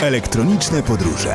Elektroniczne podróże.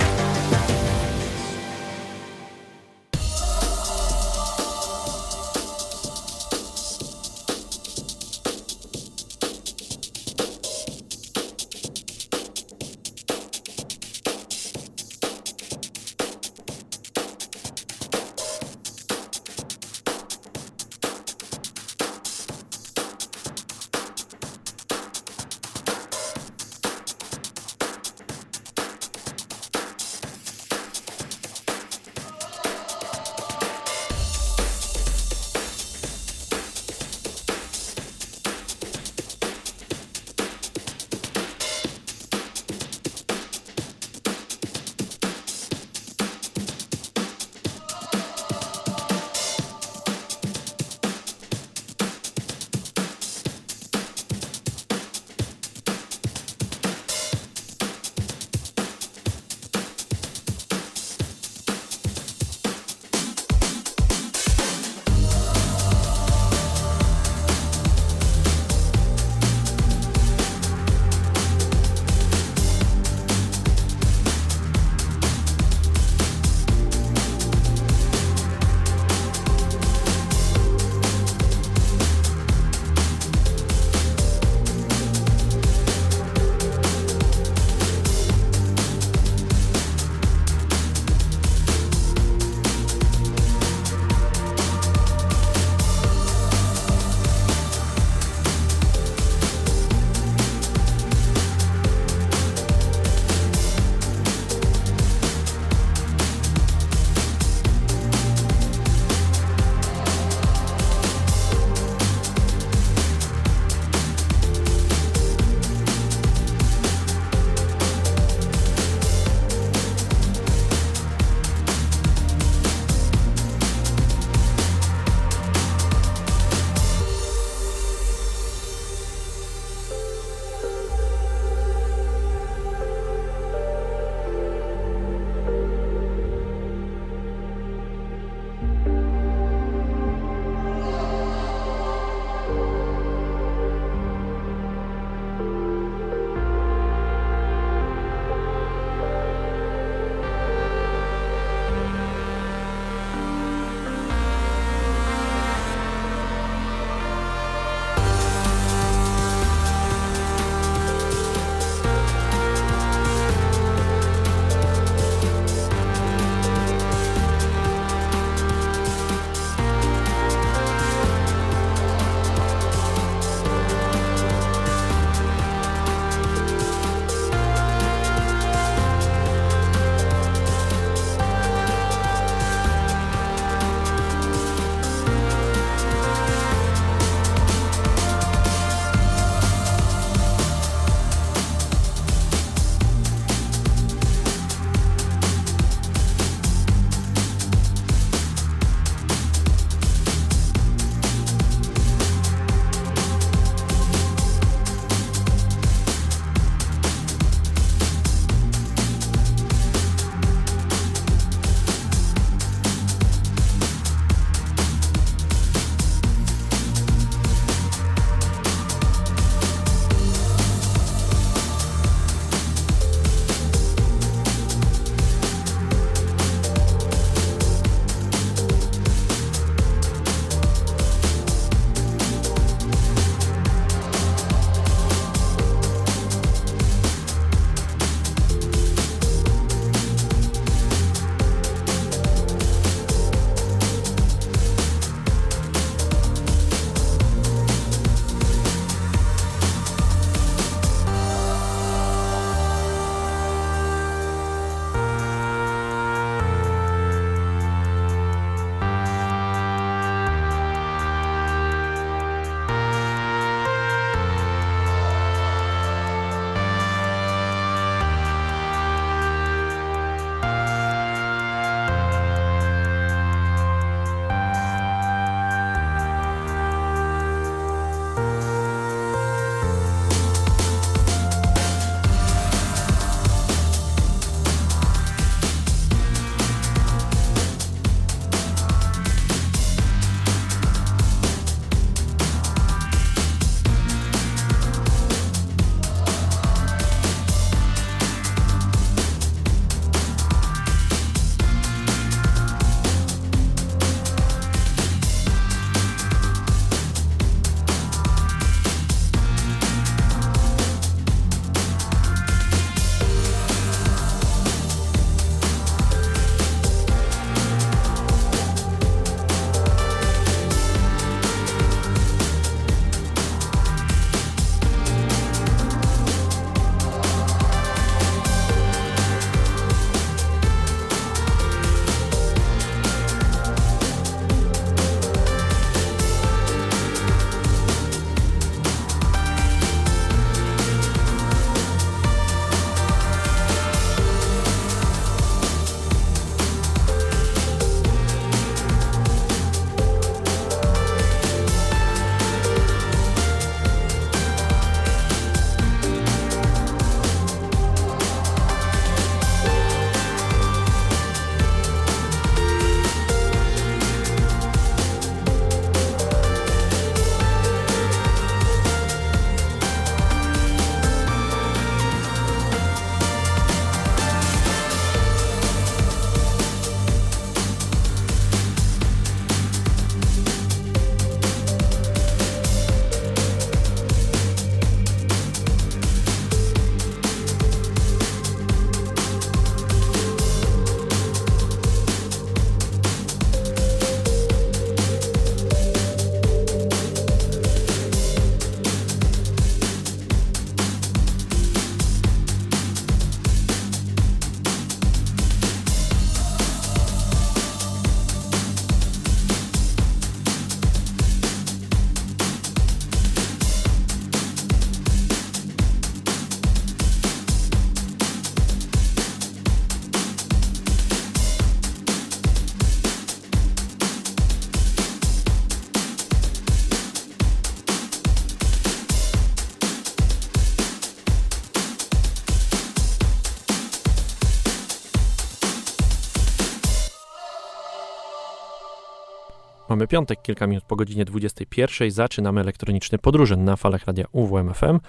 Mamy piątek, kilka minut po godzinie 21. Zaczynamy elektroniczny podróże na falach radia UWMFM.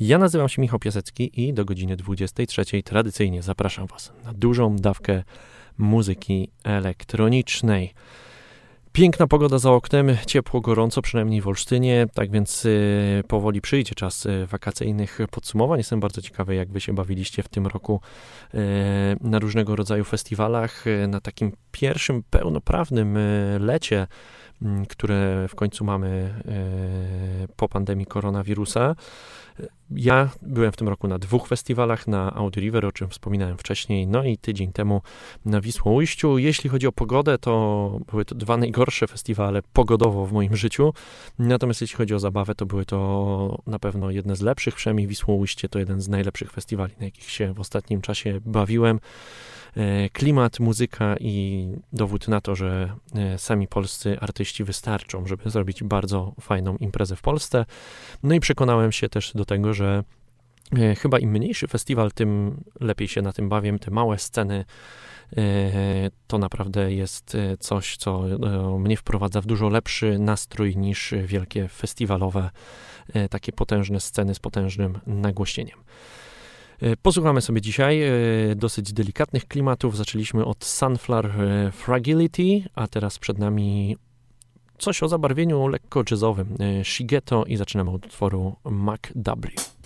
Ja nazywam się Michał Piasecki i do godziny 23 tradycyjnie zapraszam Was na dużą dawkę muzyki elektronicznej. Piękna pogoda za oknem, ciepło, gorąco, przynajmniej w Olsztynie, tak więc y, powoli przyjdzie czas y, wakacyjnych podsumowań. Jestem bardzo ciekawy, jak wy się bawiliście w tym roku y, na różnego rodzaju festiwalach, na takim pierwszym pełnoprawnym lecie które w końcu mamy e, po pandemii koronawirusa. Ja byłem w tym roku na dwóch festiwalach, na Audi River, o czym wspominałem wcześniej, no i tydzień temu na Wisłoujściu. Jeśli chodzi o pogodę, to były to dwa najgorsze festiwale pogodowo w moim życiu, natomiast jeśli chodzi o zabawę, to były to na pewno jedne z lepszych, przynajmniej Wisłoujście to jeden z najlepszych festiwali, na jakich się w ostatnim czasie bawiłem. E, klimat, muzyka i dowód na to, że e, sami polscy artyści wystarczą, żeby zrobić bardzo fajną imprezę w Polsce. No i przekonałem się też do tego, że e, chyba im mniejszy festiwal, tym lepiej się na tym bawię. Te małe sceny to naprawdę jest coś, co mnie wprowadza w dużo lepszy nastrój niż wielkie festiwalowe, takie potężne sceny z potężnym nagłośnieniem. E, posłuchamy sobie dzisiaj e, dosyć delikatnych klimatów. Zaczęliśmy od Sunflower e, Fragility, a teraz przed nami coś o zabarwieniu lekko jazzowym. Shigeto i zaczynamy od utworu MacW.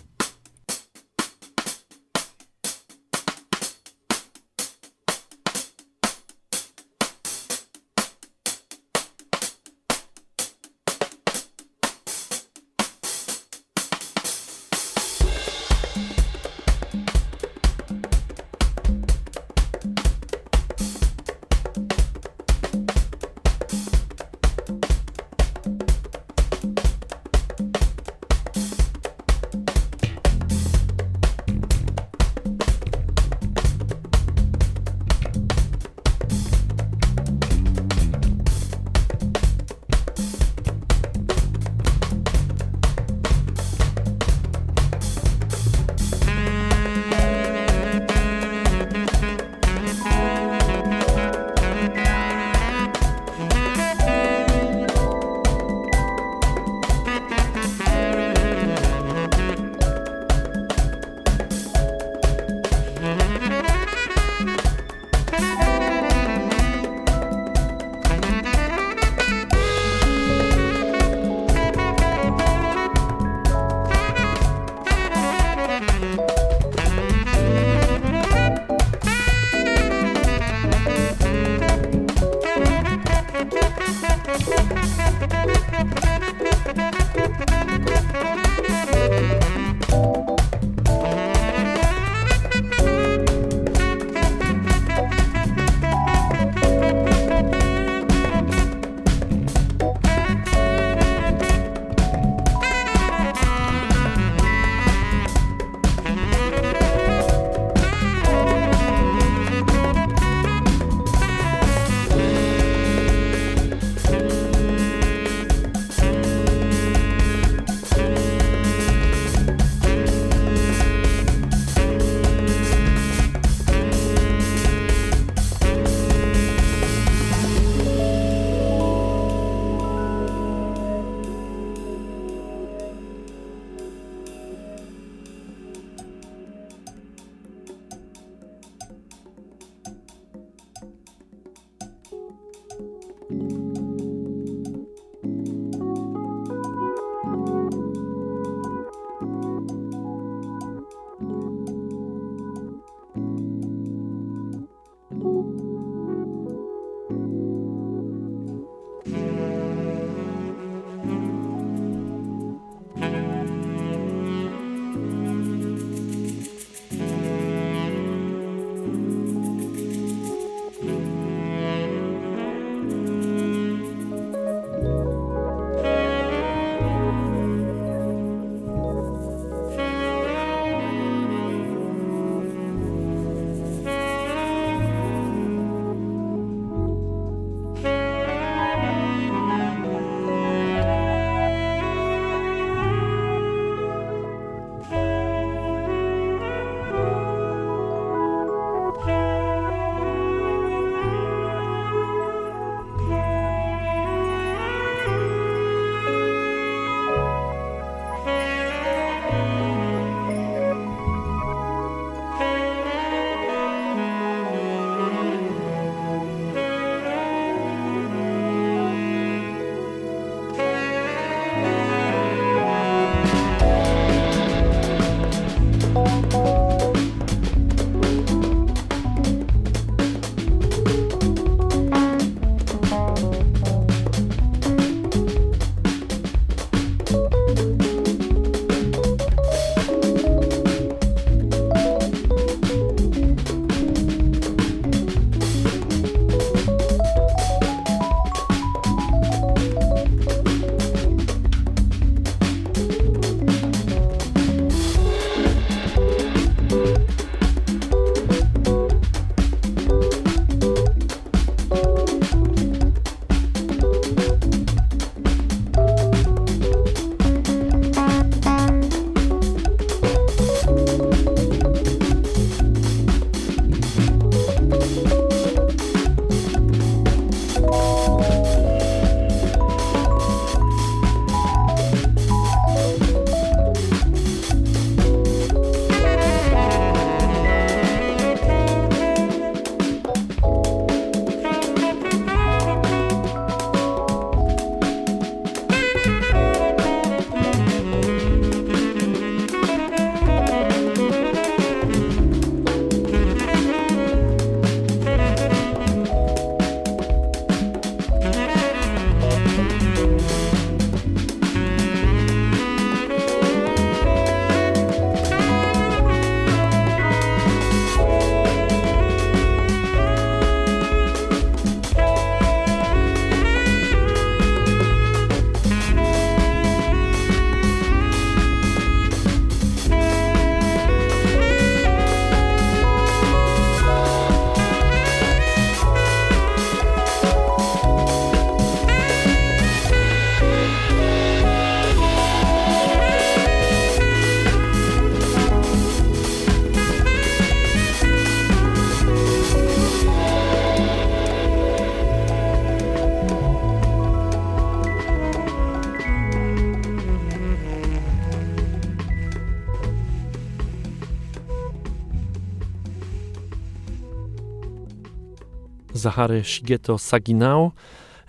Zahary Shigeto Saginao,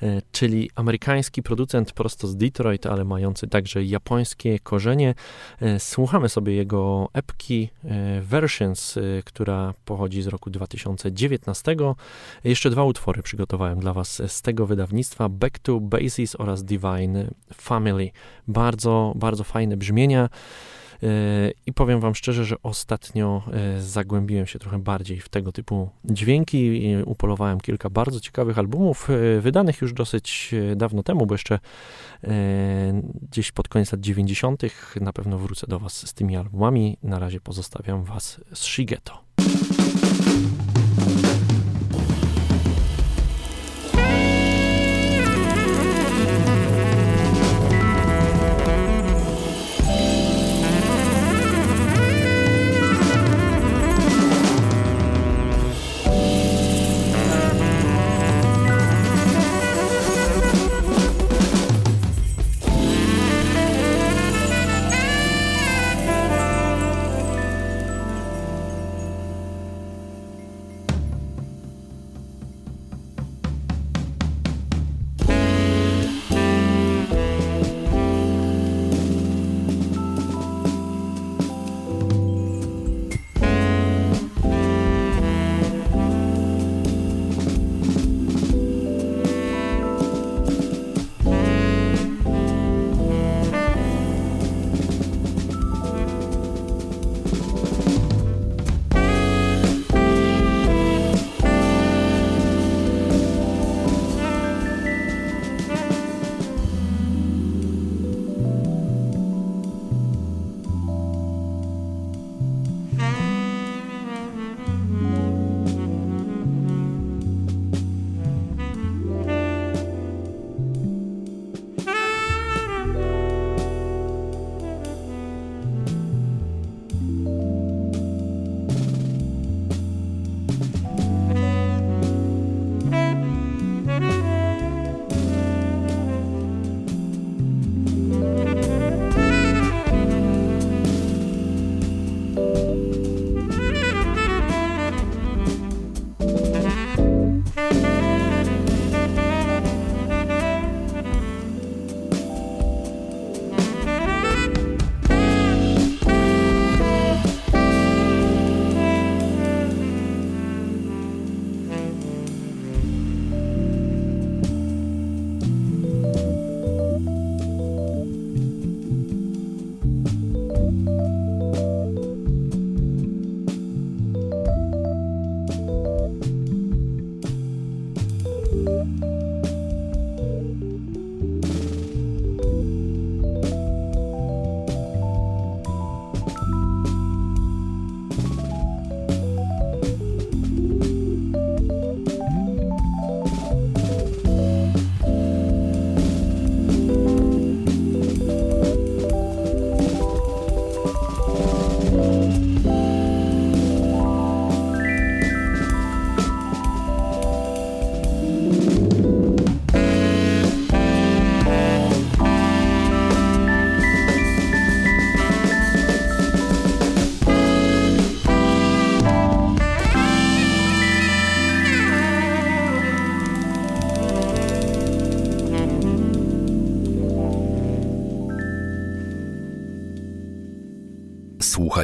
e, czyli amerykański producent prosto z Detroit, ale mający także japońskie korzenie. E, słuchamy sobie jego epki e, Versions, która pochodzi z roku 2019. Jeszcze dwa utwory przygotowałem dla Was z tego wydawnictwa: Back to Basis oraz Divine Family. Bardzo, bardzo fajne brzmienia. I powiem Wam szczerze, że ostatnio e, zagłębiłem się trochę bardziej w tego typu dźwięki. Upolowałem kilka bardzo ciekawych albumów, e, wydanych już dosyć e, dawno temu, bo jeszcze gdzieś pod koniec lat 90. na pewno wrócę do Was z tymi albumami. Na razie pozostawiam Was z Shigeto.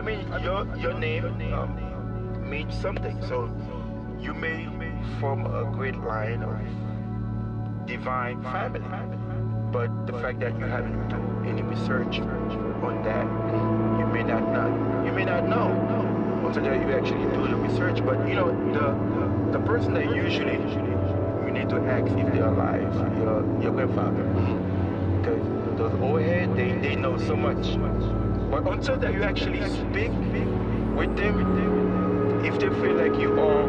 I mean, your your name um, means something. So you may form a great line of divine family, but the fact that you haven't done any research on that, you may not not you may not know until you actually do the research. But you know, the the person that usually you need to ask if they're alive, your your grandfather, because those old heads they they know so much. But until that you actually speak with them, if they feel like you are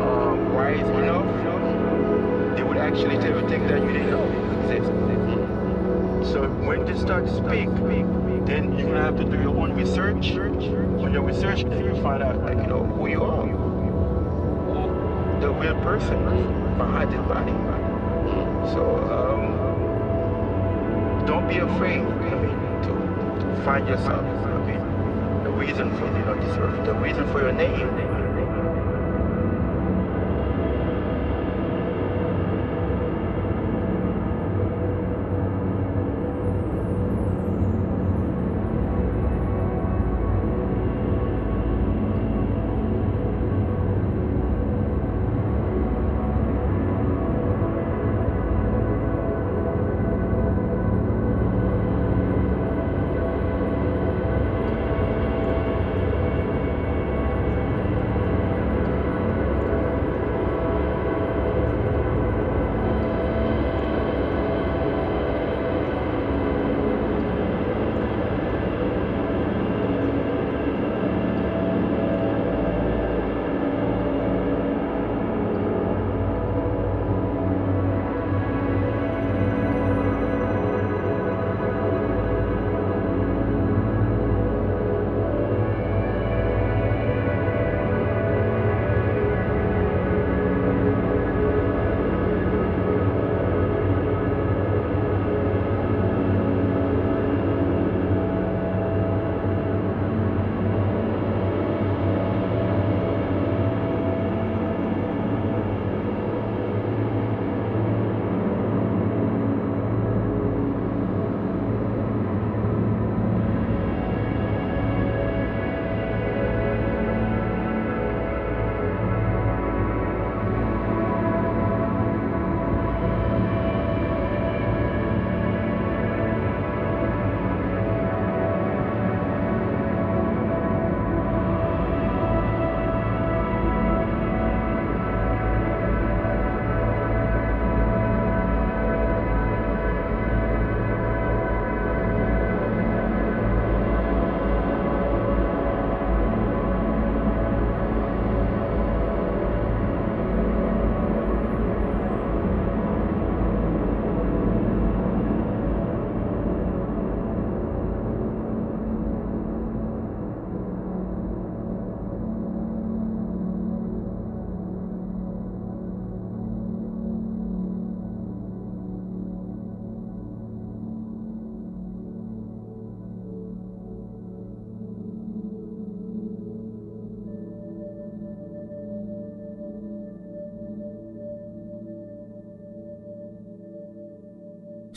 um, wise enough, they would actually tell you things that you didn't know exist. So when they start to speak, then you're gonna have to do your own research. On your research, you find out like you know who you are, the real person behind this body. So um, don't be afraid. Find yourself. Mean, the reason for this earth, the reason for your name.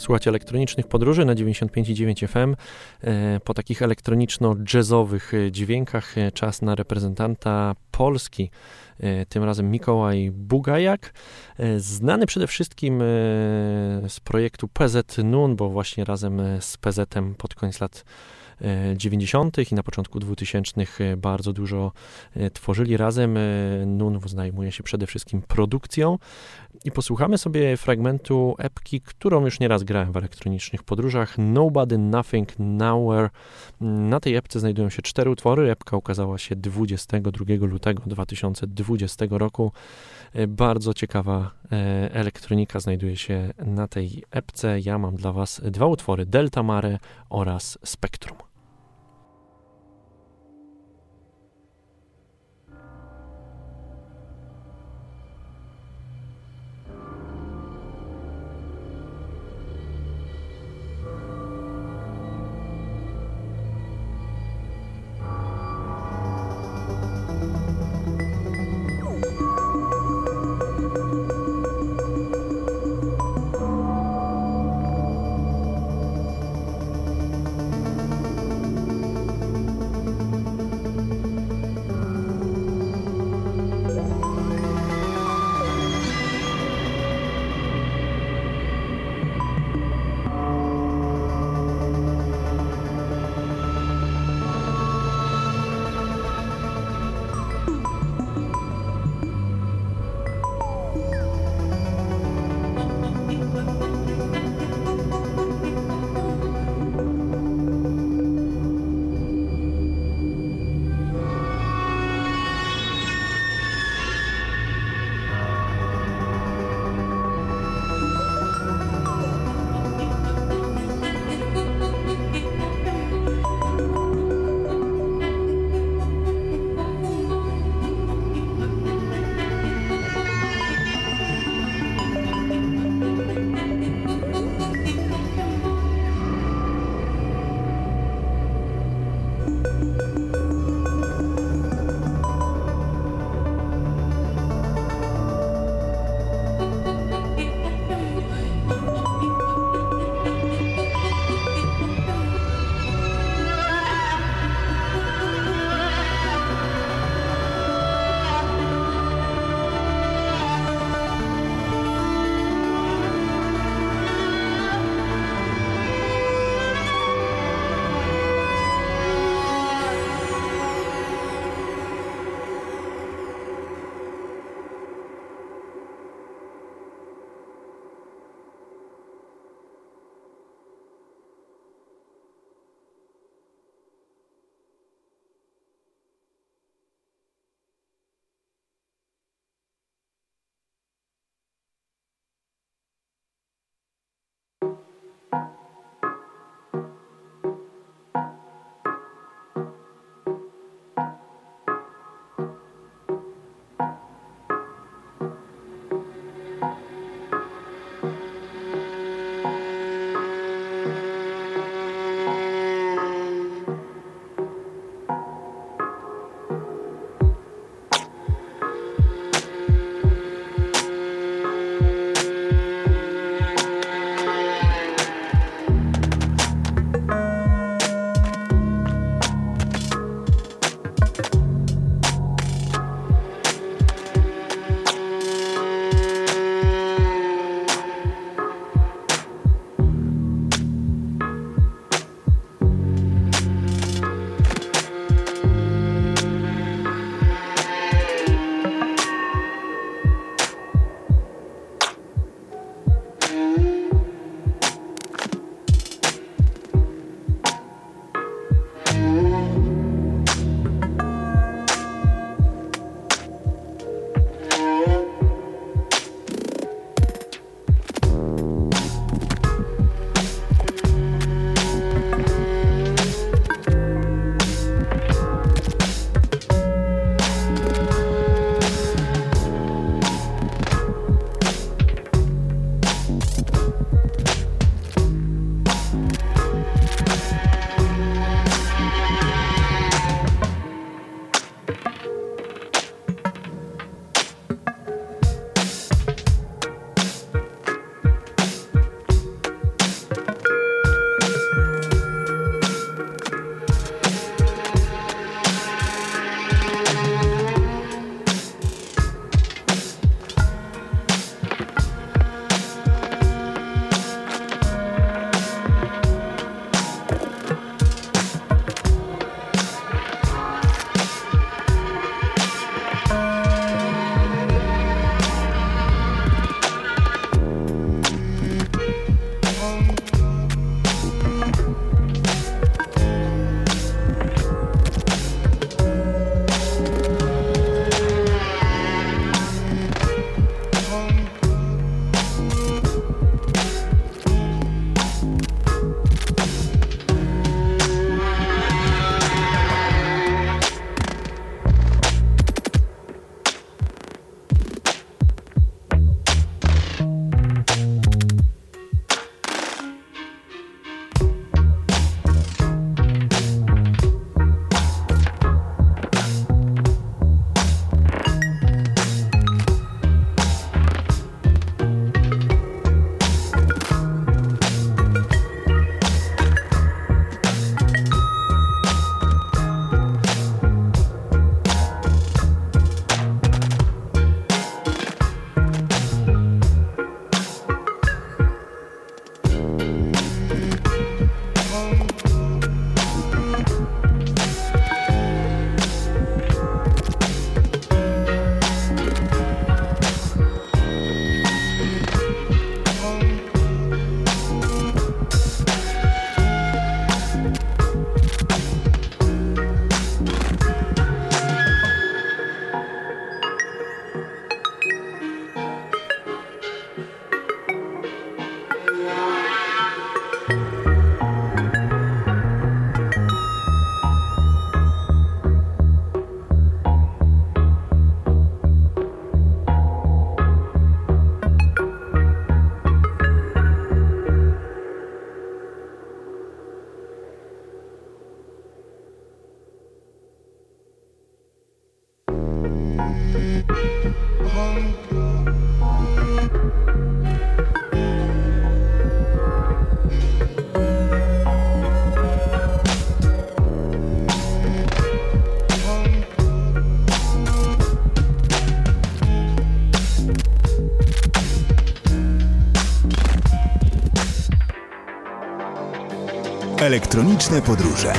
Słuchajcie elektronicznych podróży na 95,9 FM. E, po takich elektroniczno-jazzowych e, dźwiękach e, czas na reprezentanta Polski, tym razem Mikołaj Bugajak, znany przede wszystkim z projektu PZ Nun, bo właśnie razem z PZ pod koniec lat 90. i na początku 2000 bardzo dużo tworzyli razem. Nun zajmuje się przede wszystkim produkcją i posłuchamy sobie fragmentu epki, którą już nieraz grałem w elektronicznych podróżach. Nobody, Nothing, Nowhere. Na tej epce znajdują się cztery utwory. Epka ukazała się 22 lutego 2020 roku. Bardzo ciekawa e, elektronika znajduje się na tej epce. Ja mam dla Was dwa utwory: Delta Mare oraz Spectrum. Elektroniczne podróże.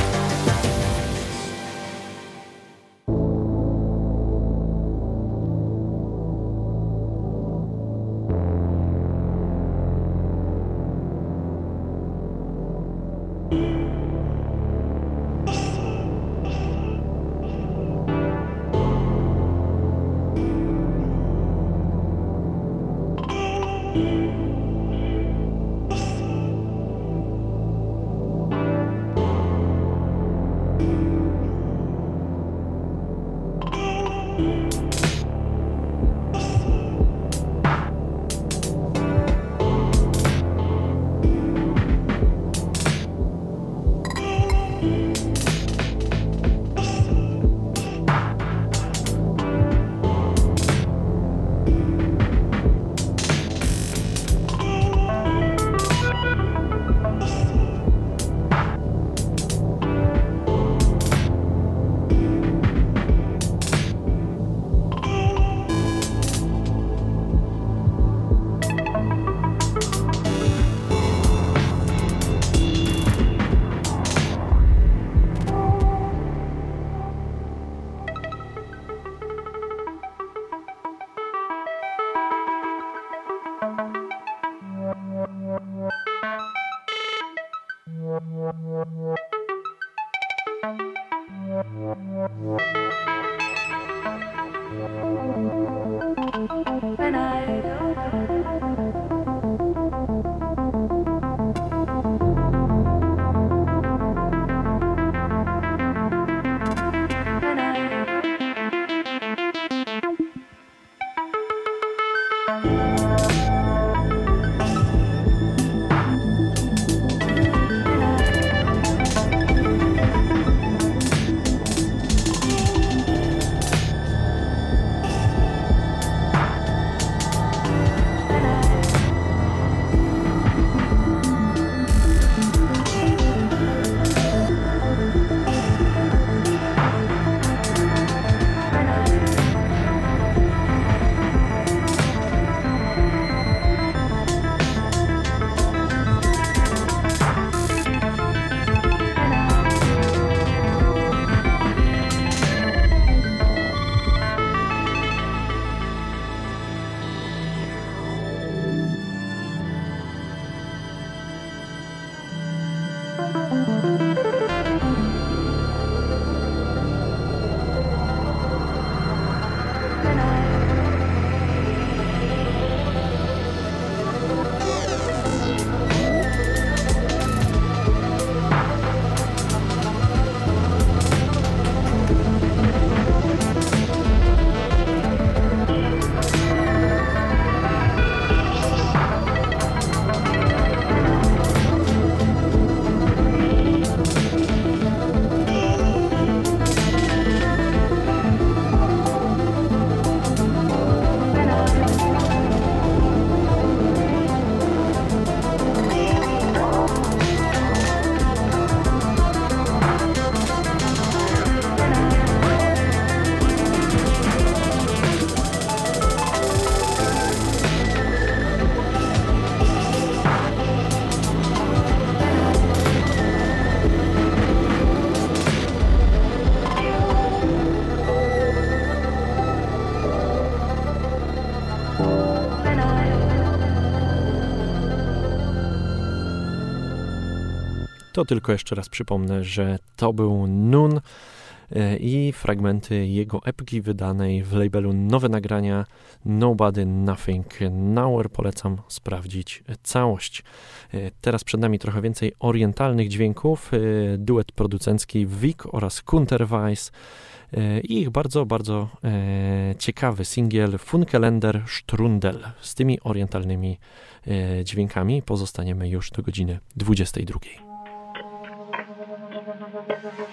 To tylko jeszcze raz przypomnę, że to był Nun e, i fragmenty jego epki wydanej w labelu Nowe Nagrania Nobody Nothing Nowhere. Polecam sprawdzić całość. E, teraz przed nami trochę więcej orientalnych dźwięków. E, duet producencki Vic oraz Kunterweiss i ich bardzo, bardzo ciekawy singiel Funkelender Strundel z tymi orientalnymi dźwiękami. Pozostaniemy już do godziny 22. Mm-hmm.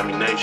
Examination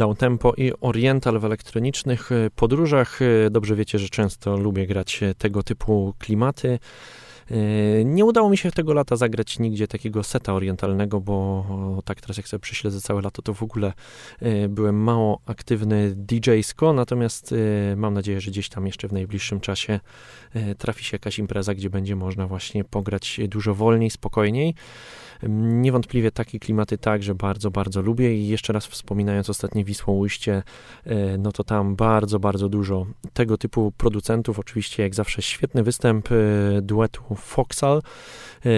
downtempo i oriental w elektronicznych y, podróżach. Y, dobrze wiecie, że często lubię grać y, tego typu klimaty. Nie udało mi się tego lata zagrać nigdzie takiego seta orientalnego, bo tak teraz jak sobie prześledzę całe lato, to w ogóle byłem mało aktywny DJ-sko, natomiast mam nadzieję, że gdzieś tam jeszcze w najbliższym czasie trafi się jakaś impreza, gdzie będzie można właśnie pograć dużo wolniej, spokojniej. Niewątpliwie takie klimaty także bardzo, bardzo lubię i jeszcze raz wspominając ostatnie Wisłą Ujście, e, no to tam bardzo, bardzo dużo tego typu producentów. Oczywiście jak zawsze świetny występ e, duetu Foxal. E,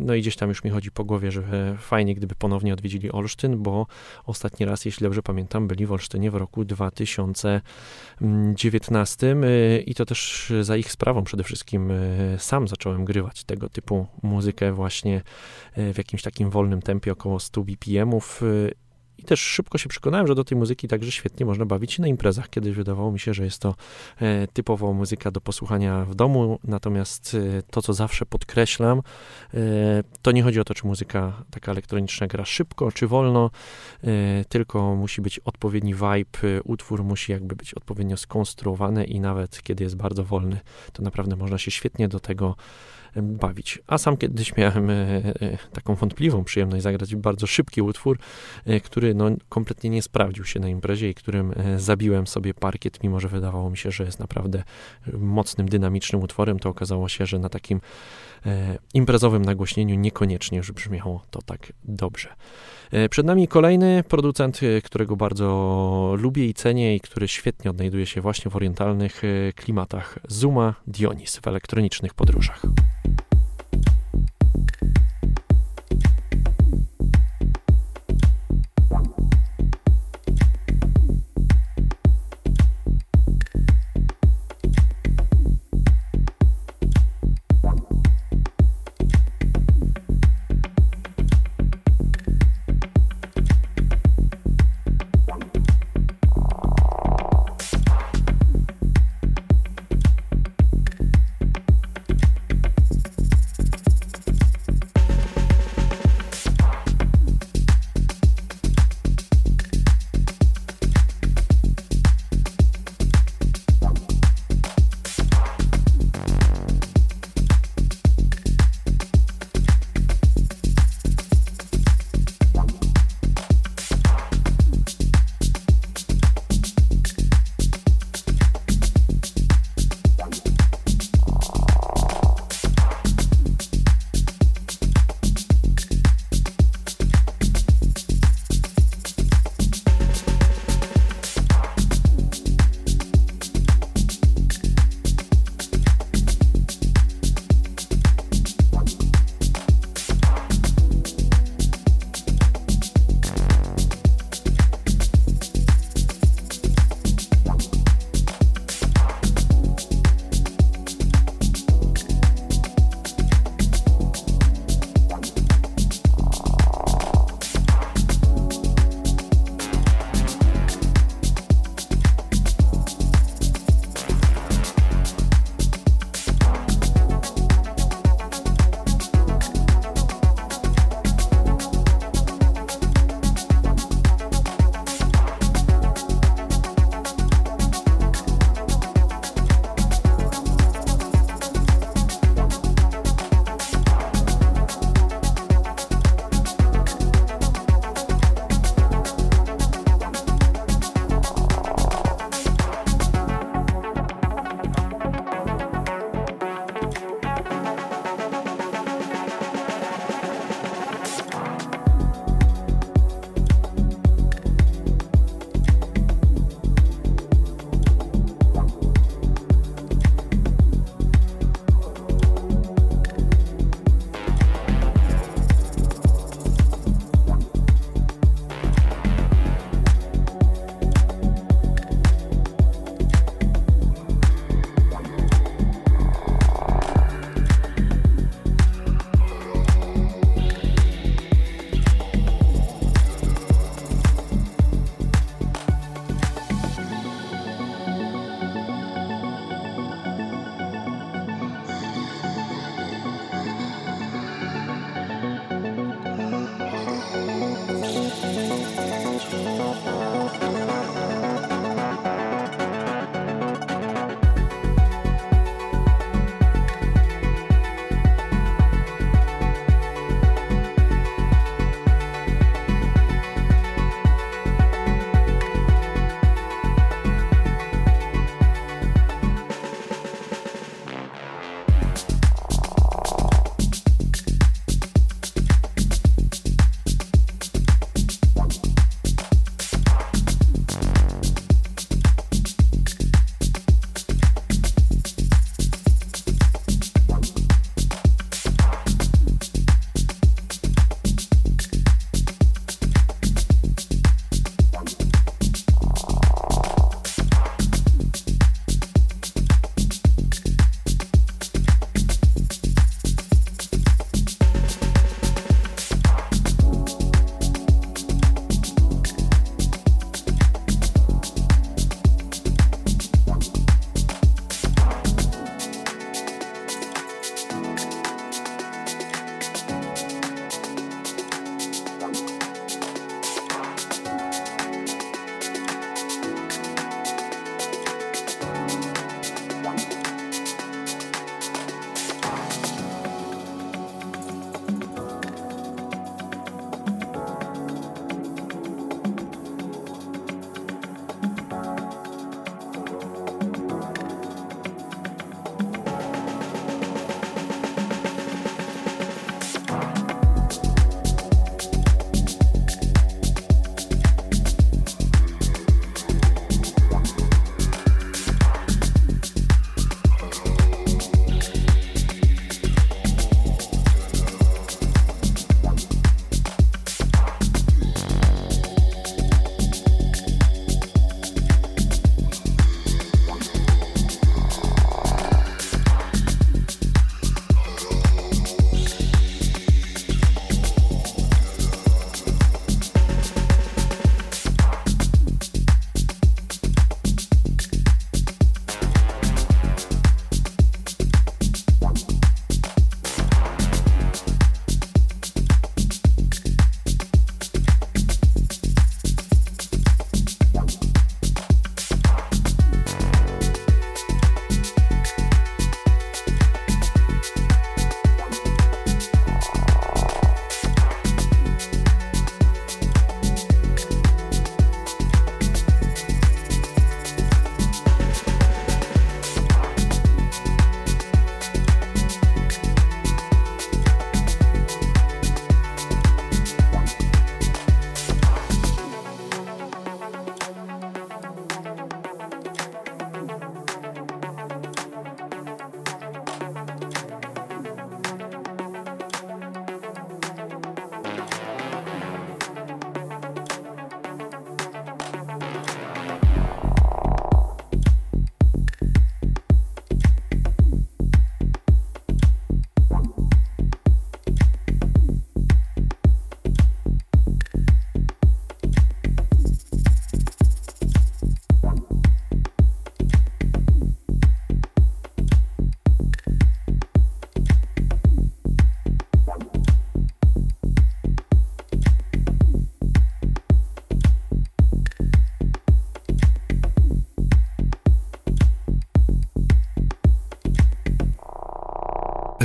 no i gdzieś tam już mi chodzi po głowie, że fajnie gdyby ponownie odwiedzili Olsztyn, bo ostatni raz, jeśli dobrze pamiętam, byli w Olsztynie w roku 2019 i to też za ich sprawą przede wszystkim sam zacząłem grywać tego typu muzykę właśnie w jakimś takim wolnym tempie, około 100 BPM-ów. Y, I też szybko się przekonałem, że do tej muzyki także świetnie można bawić się na imprezach. Kiedyś wydawało mi się, że jest to e, typowo muzyka do posłuchania w domu, natomiast e, to, co zawsze podkreślam, e, to nie chodzi o to, czy muzyka taka elektroniczna gra szybko, czy wolno, tylko musi być odpowiedni vibe, utwór musi jakby być odpowiednio skonstruowany i nawet kiedy jest bardzo wolny, to naprawdę można się świetnie do tego bawić. A sam kiedyś miałem e, e, taką wątpliwą przyjemność zagrać bardzo szybki utwór, e, który no, kompletnie nie sprawdził się na imprezie i którym zabiłem sobie parkiet, mimo że wydawało mi się, że jest naprawdę mocnym, dynamicznym utworem, to okazało się, że na takim imprezowym nagłośnieniu niekoniecznie już brzmiało to tak dobrze. Przed nami kolejny producent, którego bardzo lubię i cenię i który świetnie odnajduje się właśnie w orientalnych klimatach. Zuma Dionis w elektronicznych podróżach.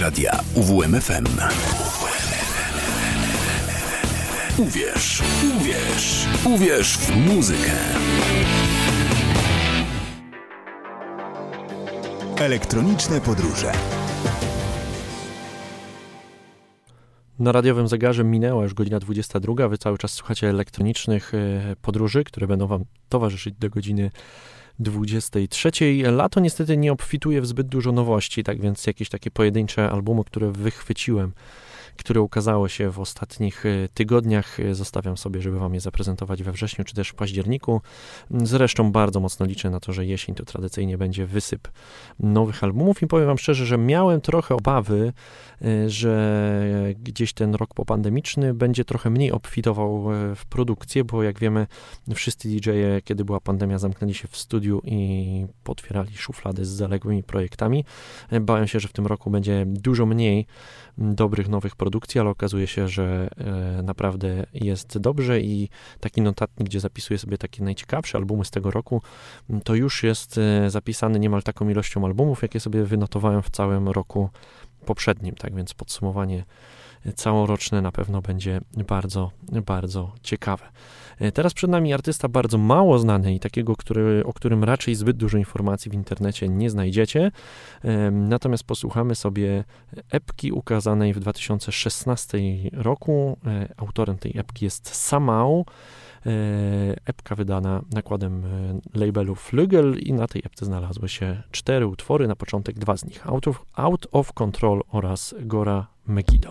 Radia UWMFM. Uwierz, uwierz, uwierz w muzykę. Elektroniczne podróże. Na radiowym zegarze minęła już godzina 22. Wy cały czas słuchacie elektronicznych e, podróży, które będą Wam towarzyszyć do godziny 23. Lato niestety nie obfituje w zbyt dużo nowości, tak więc jakieś takie pojedyncze albumy, które wychwyciłem które ukazało się w ostatnich e, tygodniach. E, zostawiam sobie, żeby Wam je zaprezentować we wrześniu czy też w październiku. Zresztą bardzo mocno liczę na to, że jesień to tradycyjnie będzie wysyp nowych albumów i powiem Wam szczerze, że miałem trochę obawy, że gdzieś ten rok popandemiczny będzie trochę mniej obfitował w produkcję, bo jak wiemy, wszyscy DJ-e, kiedy była pandemia, zamknęli się w studiu i potwierali szuflady z zaległymi projektami. Bałem się, że w tym roku będzie dużo mniej dobrych nowych produkcji, ale okazuje się, że naprawdę jest dobrze i taki notatnik, gdzie zapisuję sobie takie najciekawsze albumy z tego roku, to już jest zapisany niemal taką ilością albumów, jakie sobie wynotowałem w całym roku poprzednim. Tak więc podsumowanie całoroczne na pewno będzie bardzo, bardzo ciekawe. E, teraz przed nami artysta bardzo mało znany i takiego, który, o którym raczej zbyt dużo informacji w internecie nie znajdziecie. Natomiast posłuchamy sobie epki ukazanej w 2016 roku. E, autorem tej epki jest Samau. E, epka wydana nakładem labelu Flügel i na tej epce znalazły się cztery utwory, na początek dwa z nich, Out of, Out of Control oraz Gora Megiddo.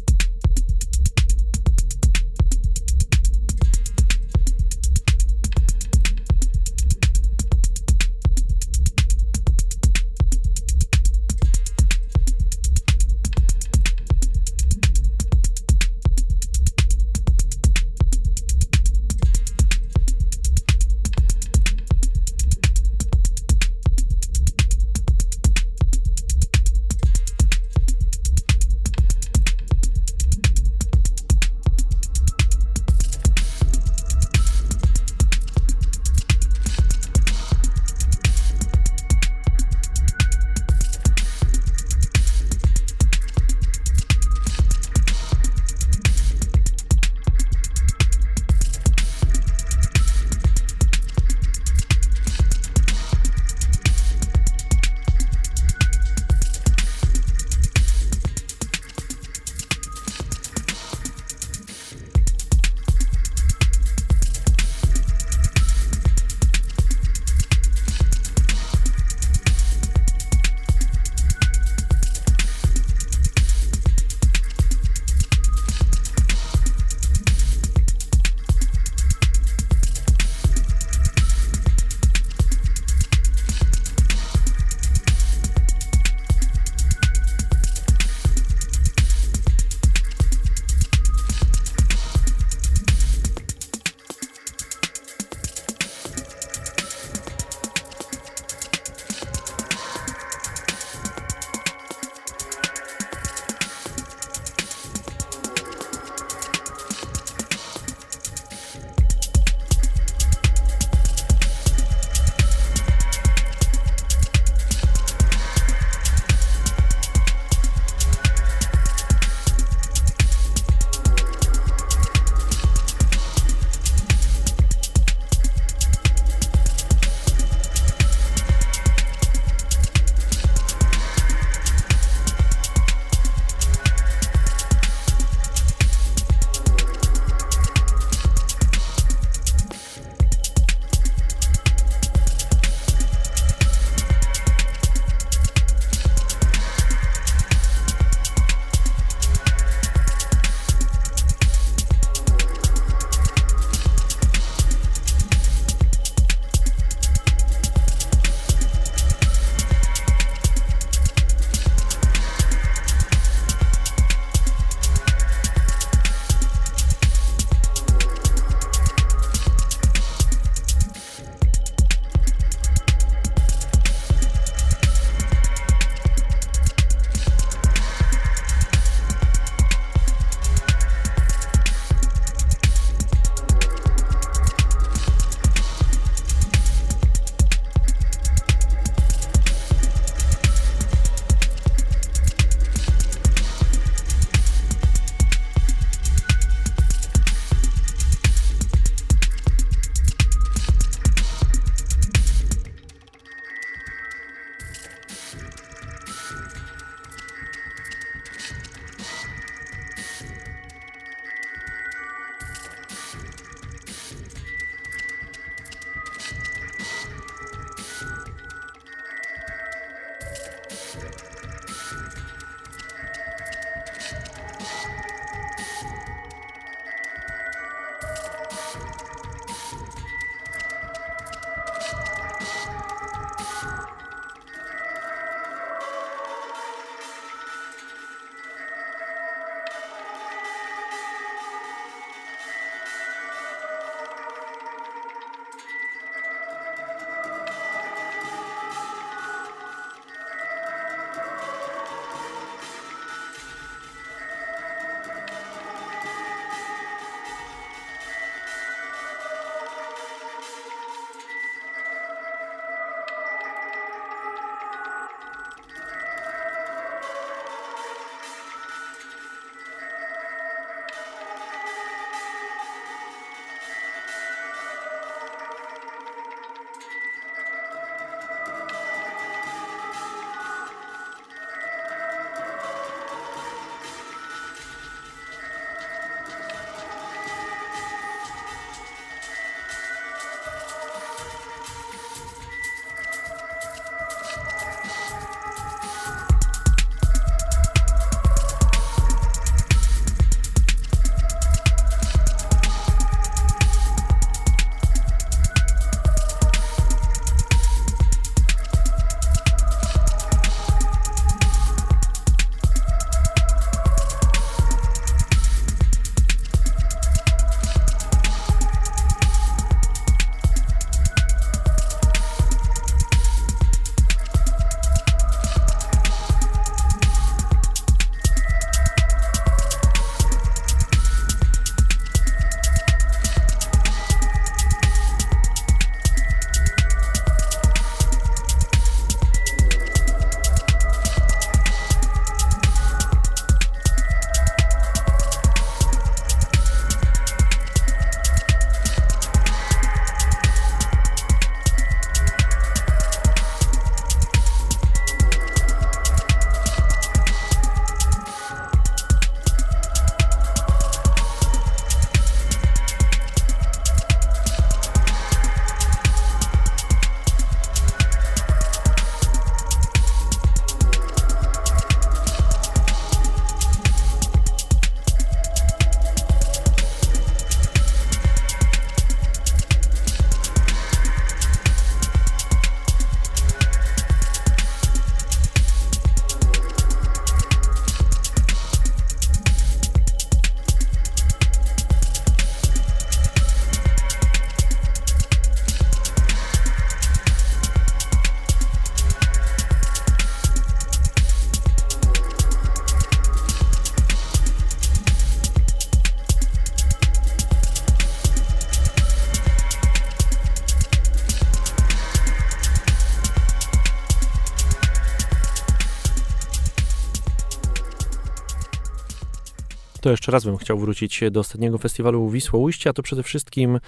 jeszcze raz bym chciał wrócić do ostatniego festiwalu Wisłoujście, a to przede wszystkim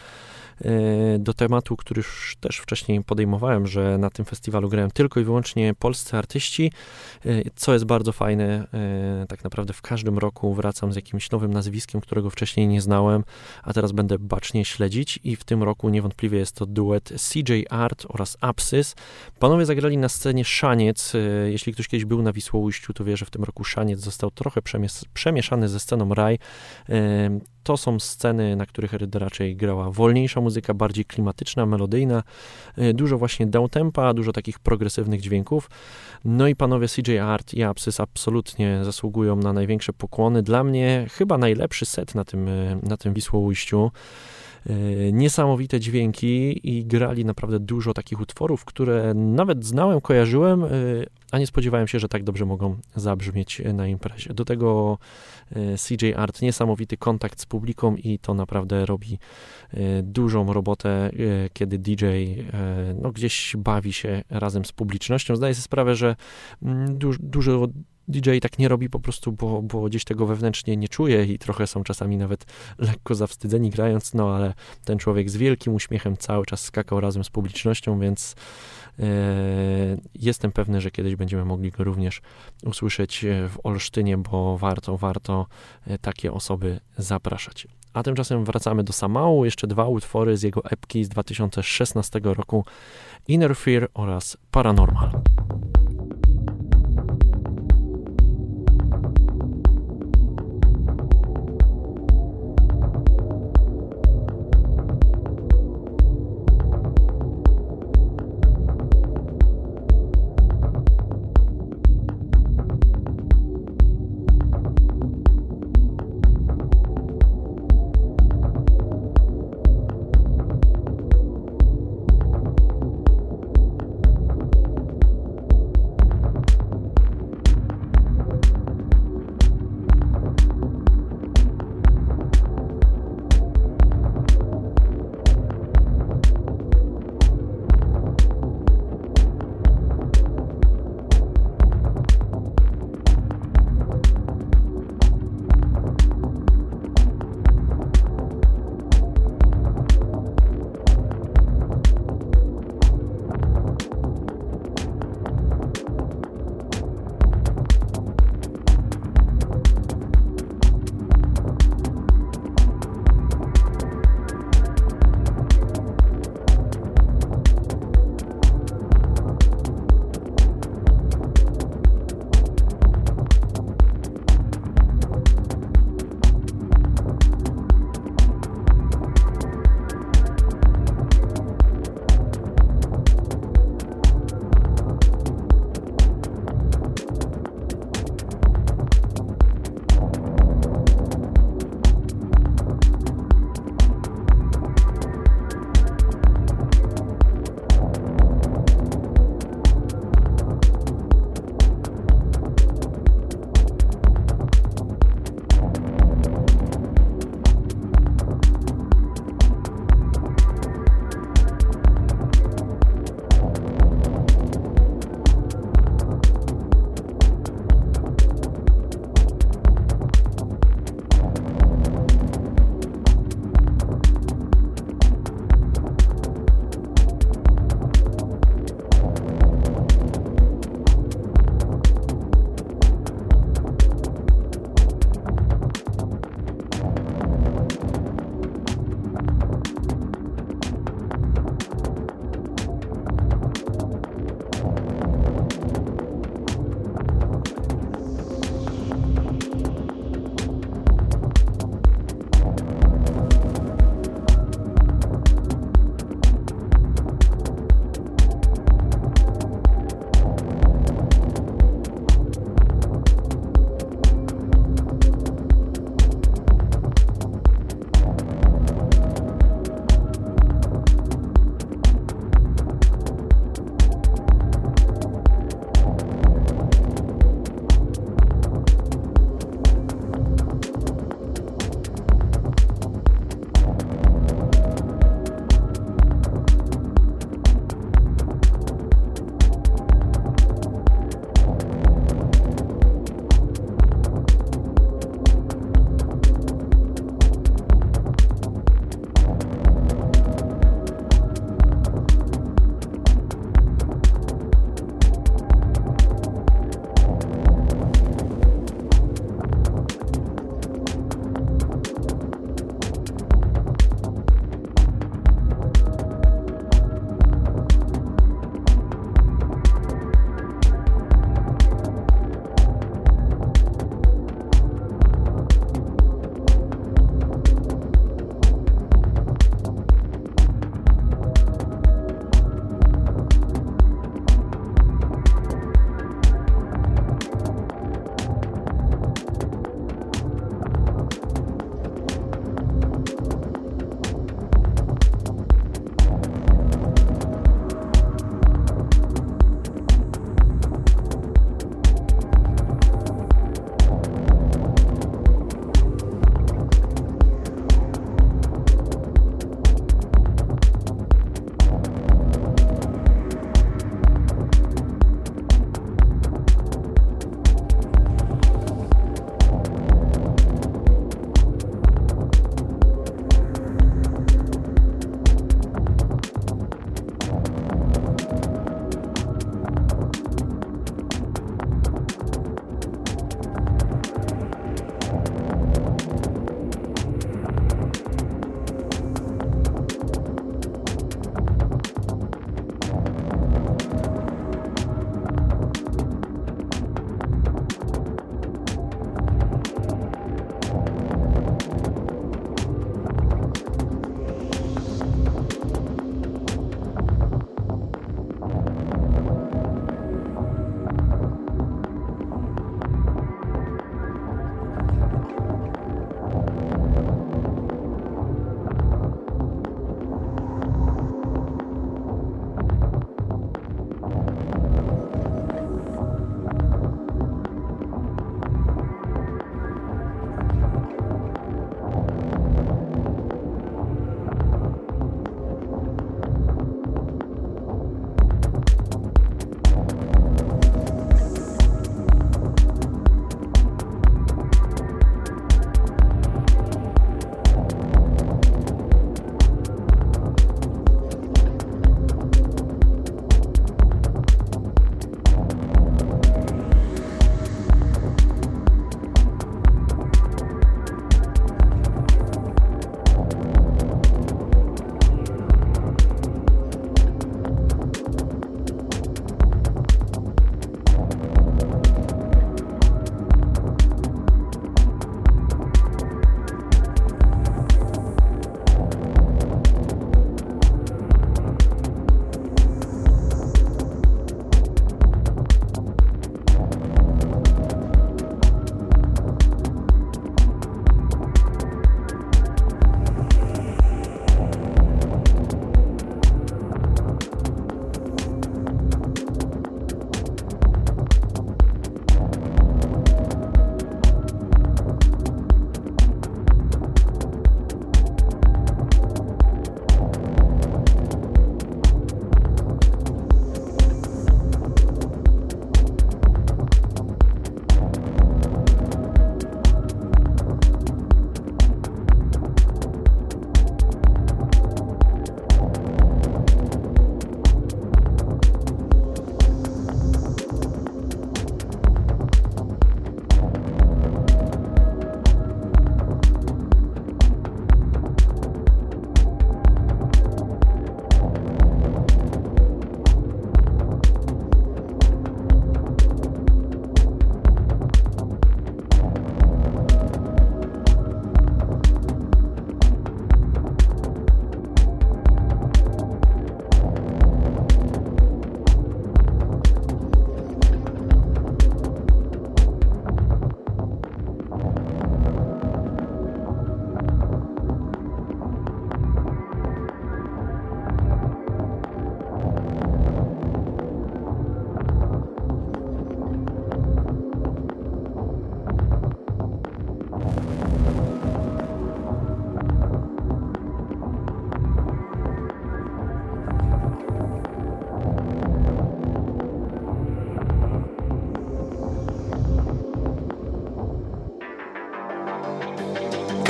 E, do tematu, który już też wcześniej podejmowałem, że na tym festiwalu grałem tylko i wyłącznie polscy artyści, co jest bardzo fajne. E, tak naprawdę w każdym roku wracam z jakimś nowym nazwiskiem, którego wcześniej nie znałem, a teraz będę bacznie śledzić i w tym roku niewątpliwie jest to duet CJ Art oraz Apsys. Panowie zagrali na scenie Szaniec. Jeśli ktoś kiedyś był na Wisłoujściu, to wie, że w tym roku Szaniec został trochę przemieszany ze sceną Raj to są sceny, na których raczej grała wolniejsza muzyka, bardziej klimatyczna, melodyjna, y, dużo właśnie downtempa, dużo takich progresywnych dźwięków. No i panowie CJ Art i Apsys absolutnie zasługują na największe pokłony. Dla mnie chyba najlepszy set na tym, y, na tym Wisłoujściu. Y, niesamowite dźwięki i grali naprawdę dużo takich utworów, które nawet znałem, kojarzyłem, a nie spodziewałem się, że tak dobrze mogą zabrzmieć na imprezie. Do tego e, CJ Art, niesamowity kontakt z publiką i to naprawdę robi dużą robotę, kiedy DJ no, gdzieś bawi się razem z publicznością. Zdaję sobie sprawę, że mm, dużo DJ tak nie robi po prostu, bo, bo gdzieś tego wewnętrznie nie czuje i trochę są czasami nawet lekko zawstydzeni grając, no ale ten człowiek z wielkim uśmiechem cały czas skakał razem z publicznością, więc e, jestem pewny, że kiedyś będziemy mogli go również usłyszeć e, w Olsztynie, bo warto, warto e, takie osoby zapraszać. A tymczasem wracamy do Samału, jeszcze dwa utwory z jego epki z 2016 roku Inner Fear oraz Paranormal.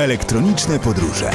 Elektroniczne podróże.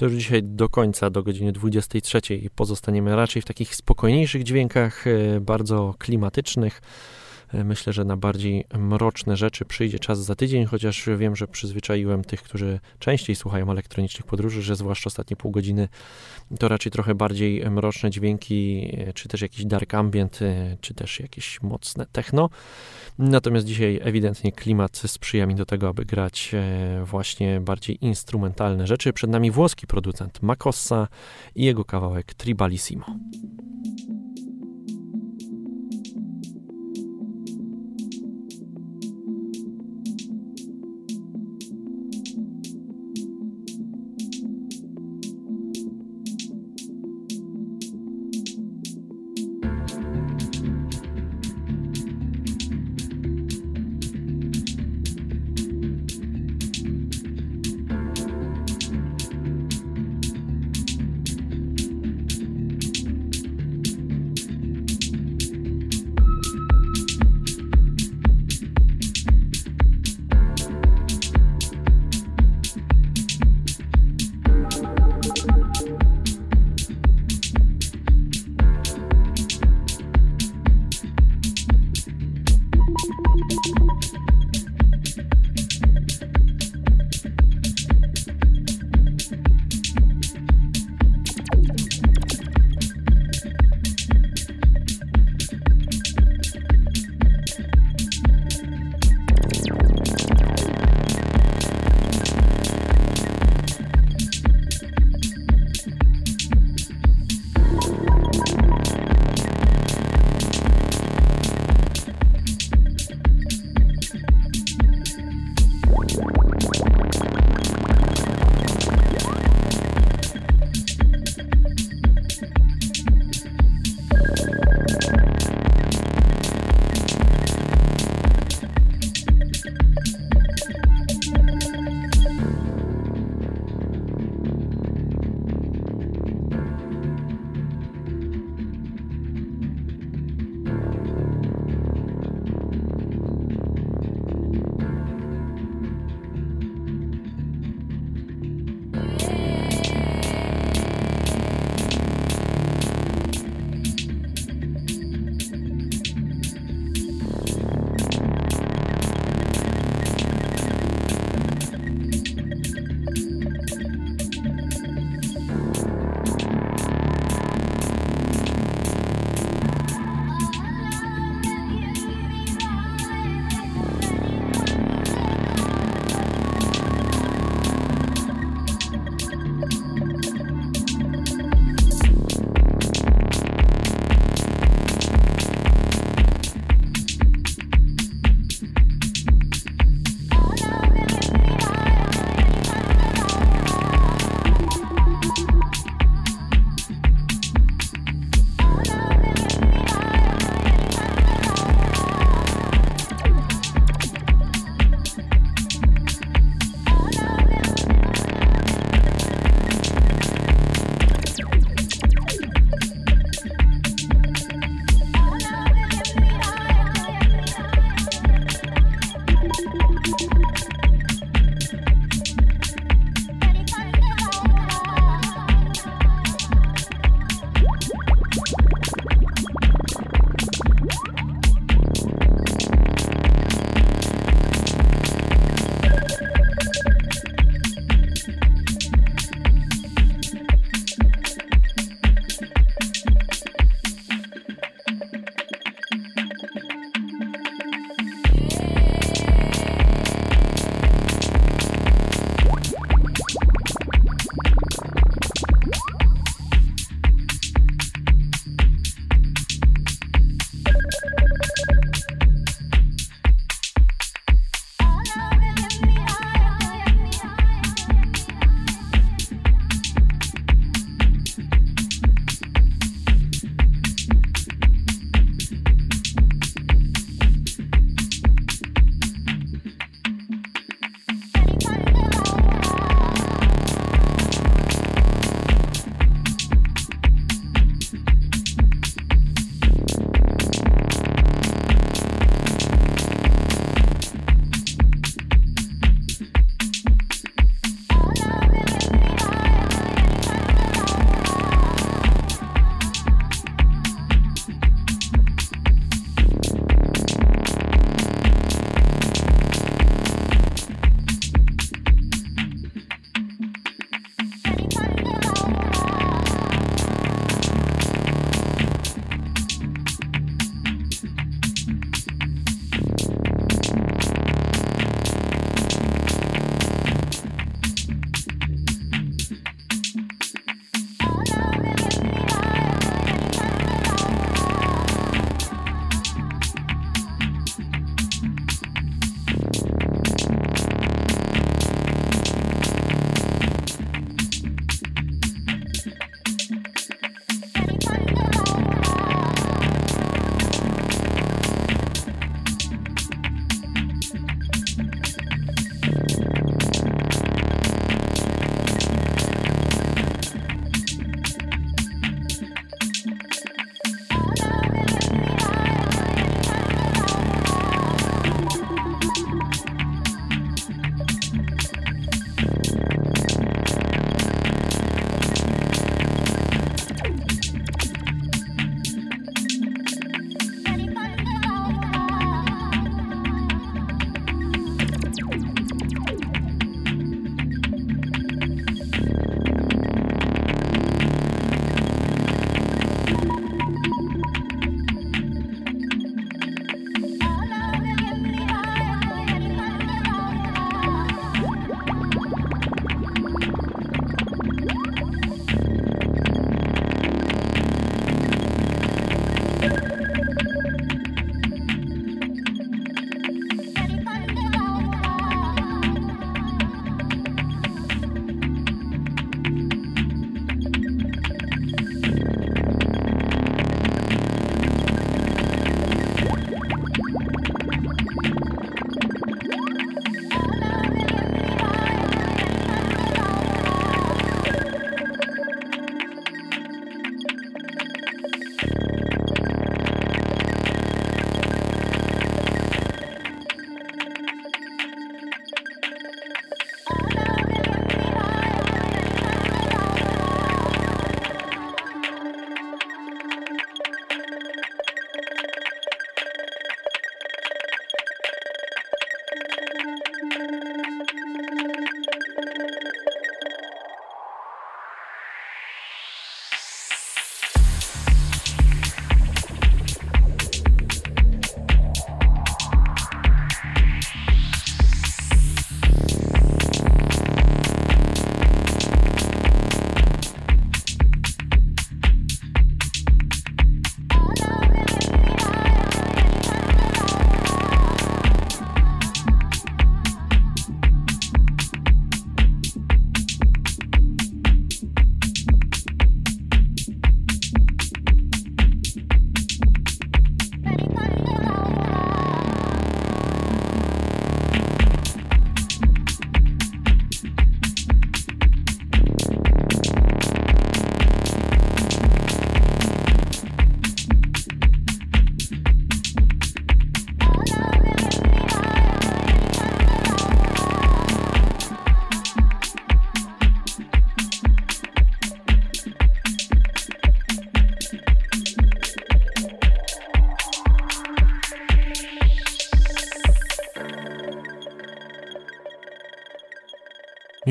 To już dzisiaj do końca, do godziny 23 i pozostaniemy raczej w takich spokojniejszych dźwiękach, e, bardzo klimatycznych. E, myślę, że na bardziej mroczne rzeczy przyjdzie czas za tydzień, chociaż wiem, że przyzwyczaiłem tych, którzy częściej słuchają elektronicznych podróży, że zwłaszcza ostatnie pół godziny to raczej trochę bardziej mroczne dźwięki, e, czy też jakiś dark ambient, czy też jakieś mocne techno. Natomiast dzisiaj ewidentnie klimat sprzyja mi do tego, aby grać właśnie bardziej instrumentalne rzeczy. Przed nami włoski producent Makossa i jego kawałek Tribalissimo.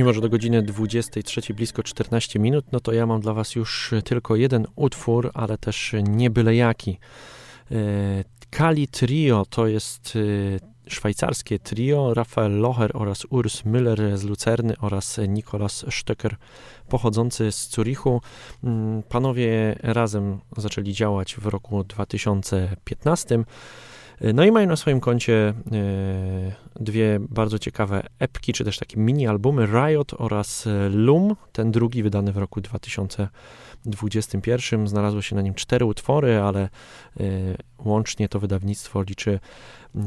Mimo że do godziny 23 blisko 14 minut, no to ja mam dla Was już tylko jeden utwór, ale też nie byle jaki. Kali Trio to jest szwajcarskie trio Rafael Locher oraz Urs Müller z Lucerny oraz Nikolas Stöcker pochodzący z Zurichu. Mm, panowie razem zaczęli działać w roku 2015. No i mają na swoim koncie e, dwie bardzo ciekawe epki, czy też takie mini albumy Riot oraz Loom, ten drugi wydany w roku 2021. Znalazło się na nim cztery utwory, ale e, łącznie to wydawnictwo liczy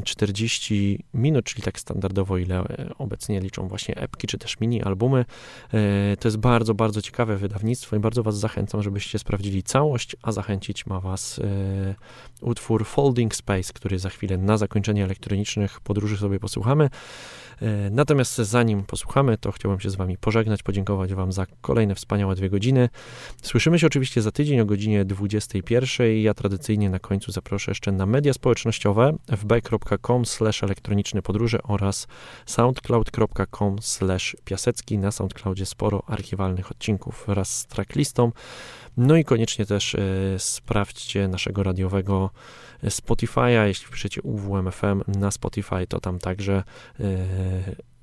40 minut, czyli tak standardowo, ile e, obecnie liczą właśnie epki, czy też mini albumy. E, to jest bardzo, bardzo ciekawe wydawnictwo i bardzo Was zachęcam, żebyście sprawdzili całość, a zachęcić ma Was e, utwór Folding Space, który za chwilę na zakończenie elektronicznych podróży sobie posłuchamy. Natomiast zanim posłuchamy, to chciałbym się z Wami pożegnać, podziękować Wam za kolejne wspaniałe dwie godziny. Słyszymy się oczywiście za tydzień o godzinie 21. Ja tradycyjnie na końcu zaproszę jeszcze na media społecznościowe fb.com elektroniczne podróże oraz soundcloud.com piasecki. Na Soundcloudzie sporo archiwalnych odcinków wraz z tracklistą. No i koniecznie też e, sprawdźcie naszego radiowego Spotify'a. Jeśli piszecie UWMFM na Spotify, to tam także e,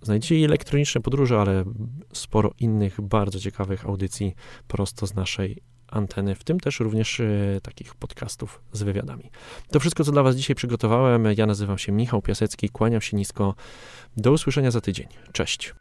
znajdziecie elektroniczne podróże, ale sporo innych bardzo ciekawych audycji prosto z naszej anteny, w tym też również e, takich podcastów z wywiadami. To wszystko, co dla Was dzisiaj przygotowałem. Ja nazywam się Michał Piasecki, kłaniam się nisko. Do usłyszenia za tydzień. Cześć.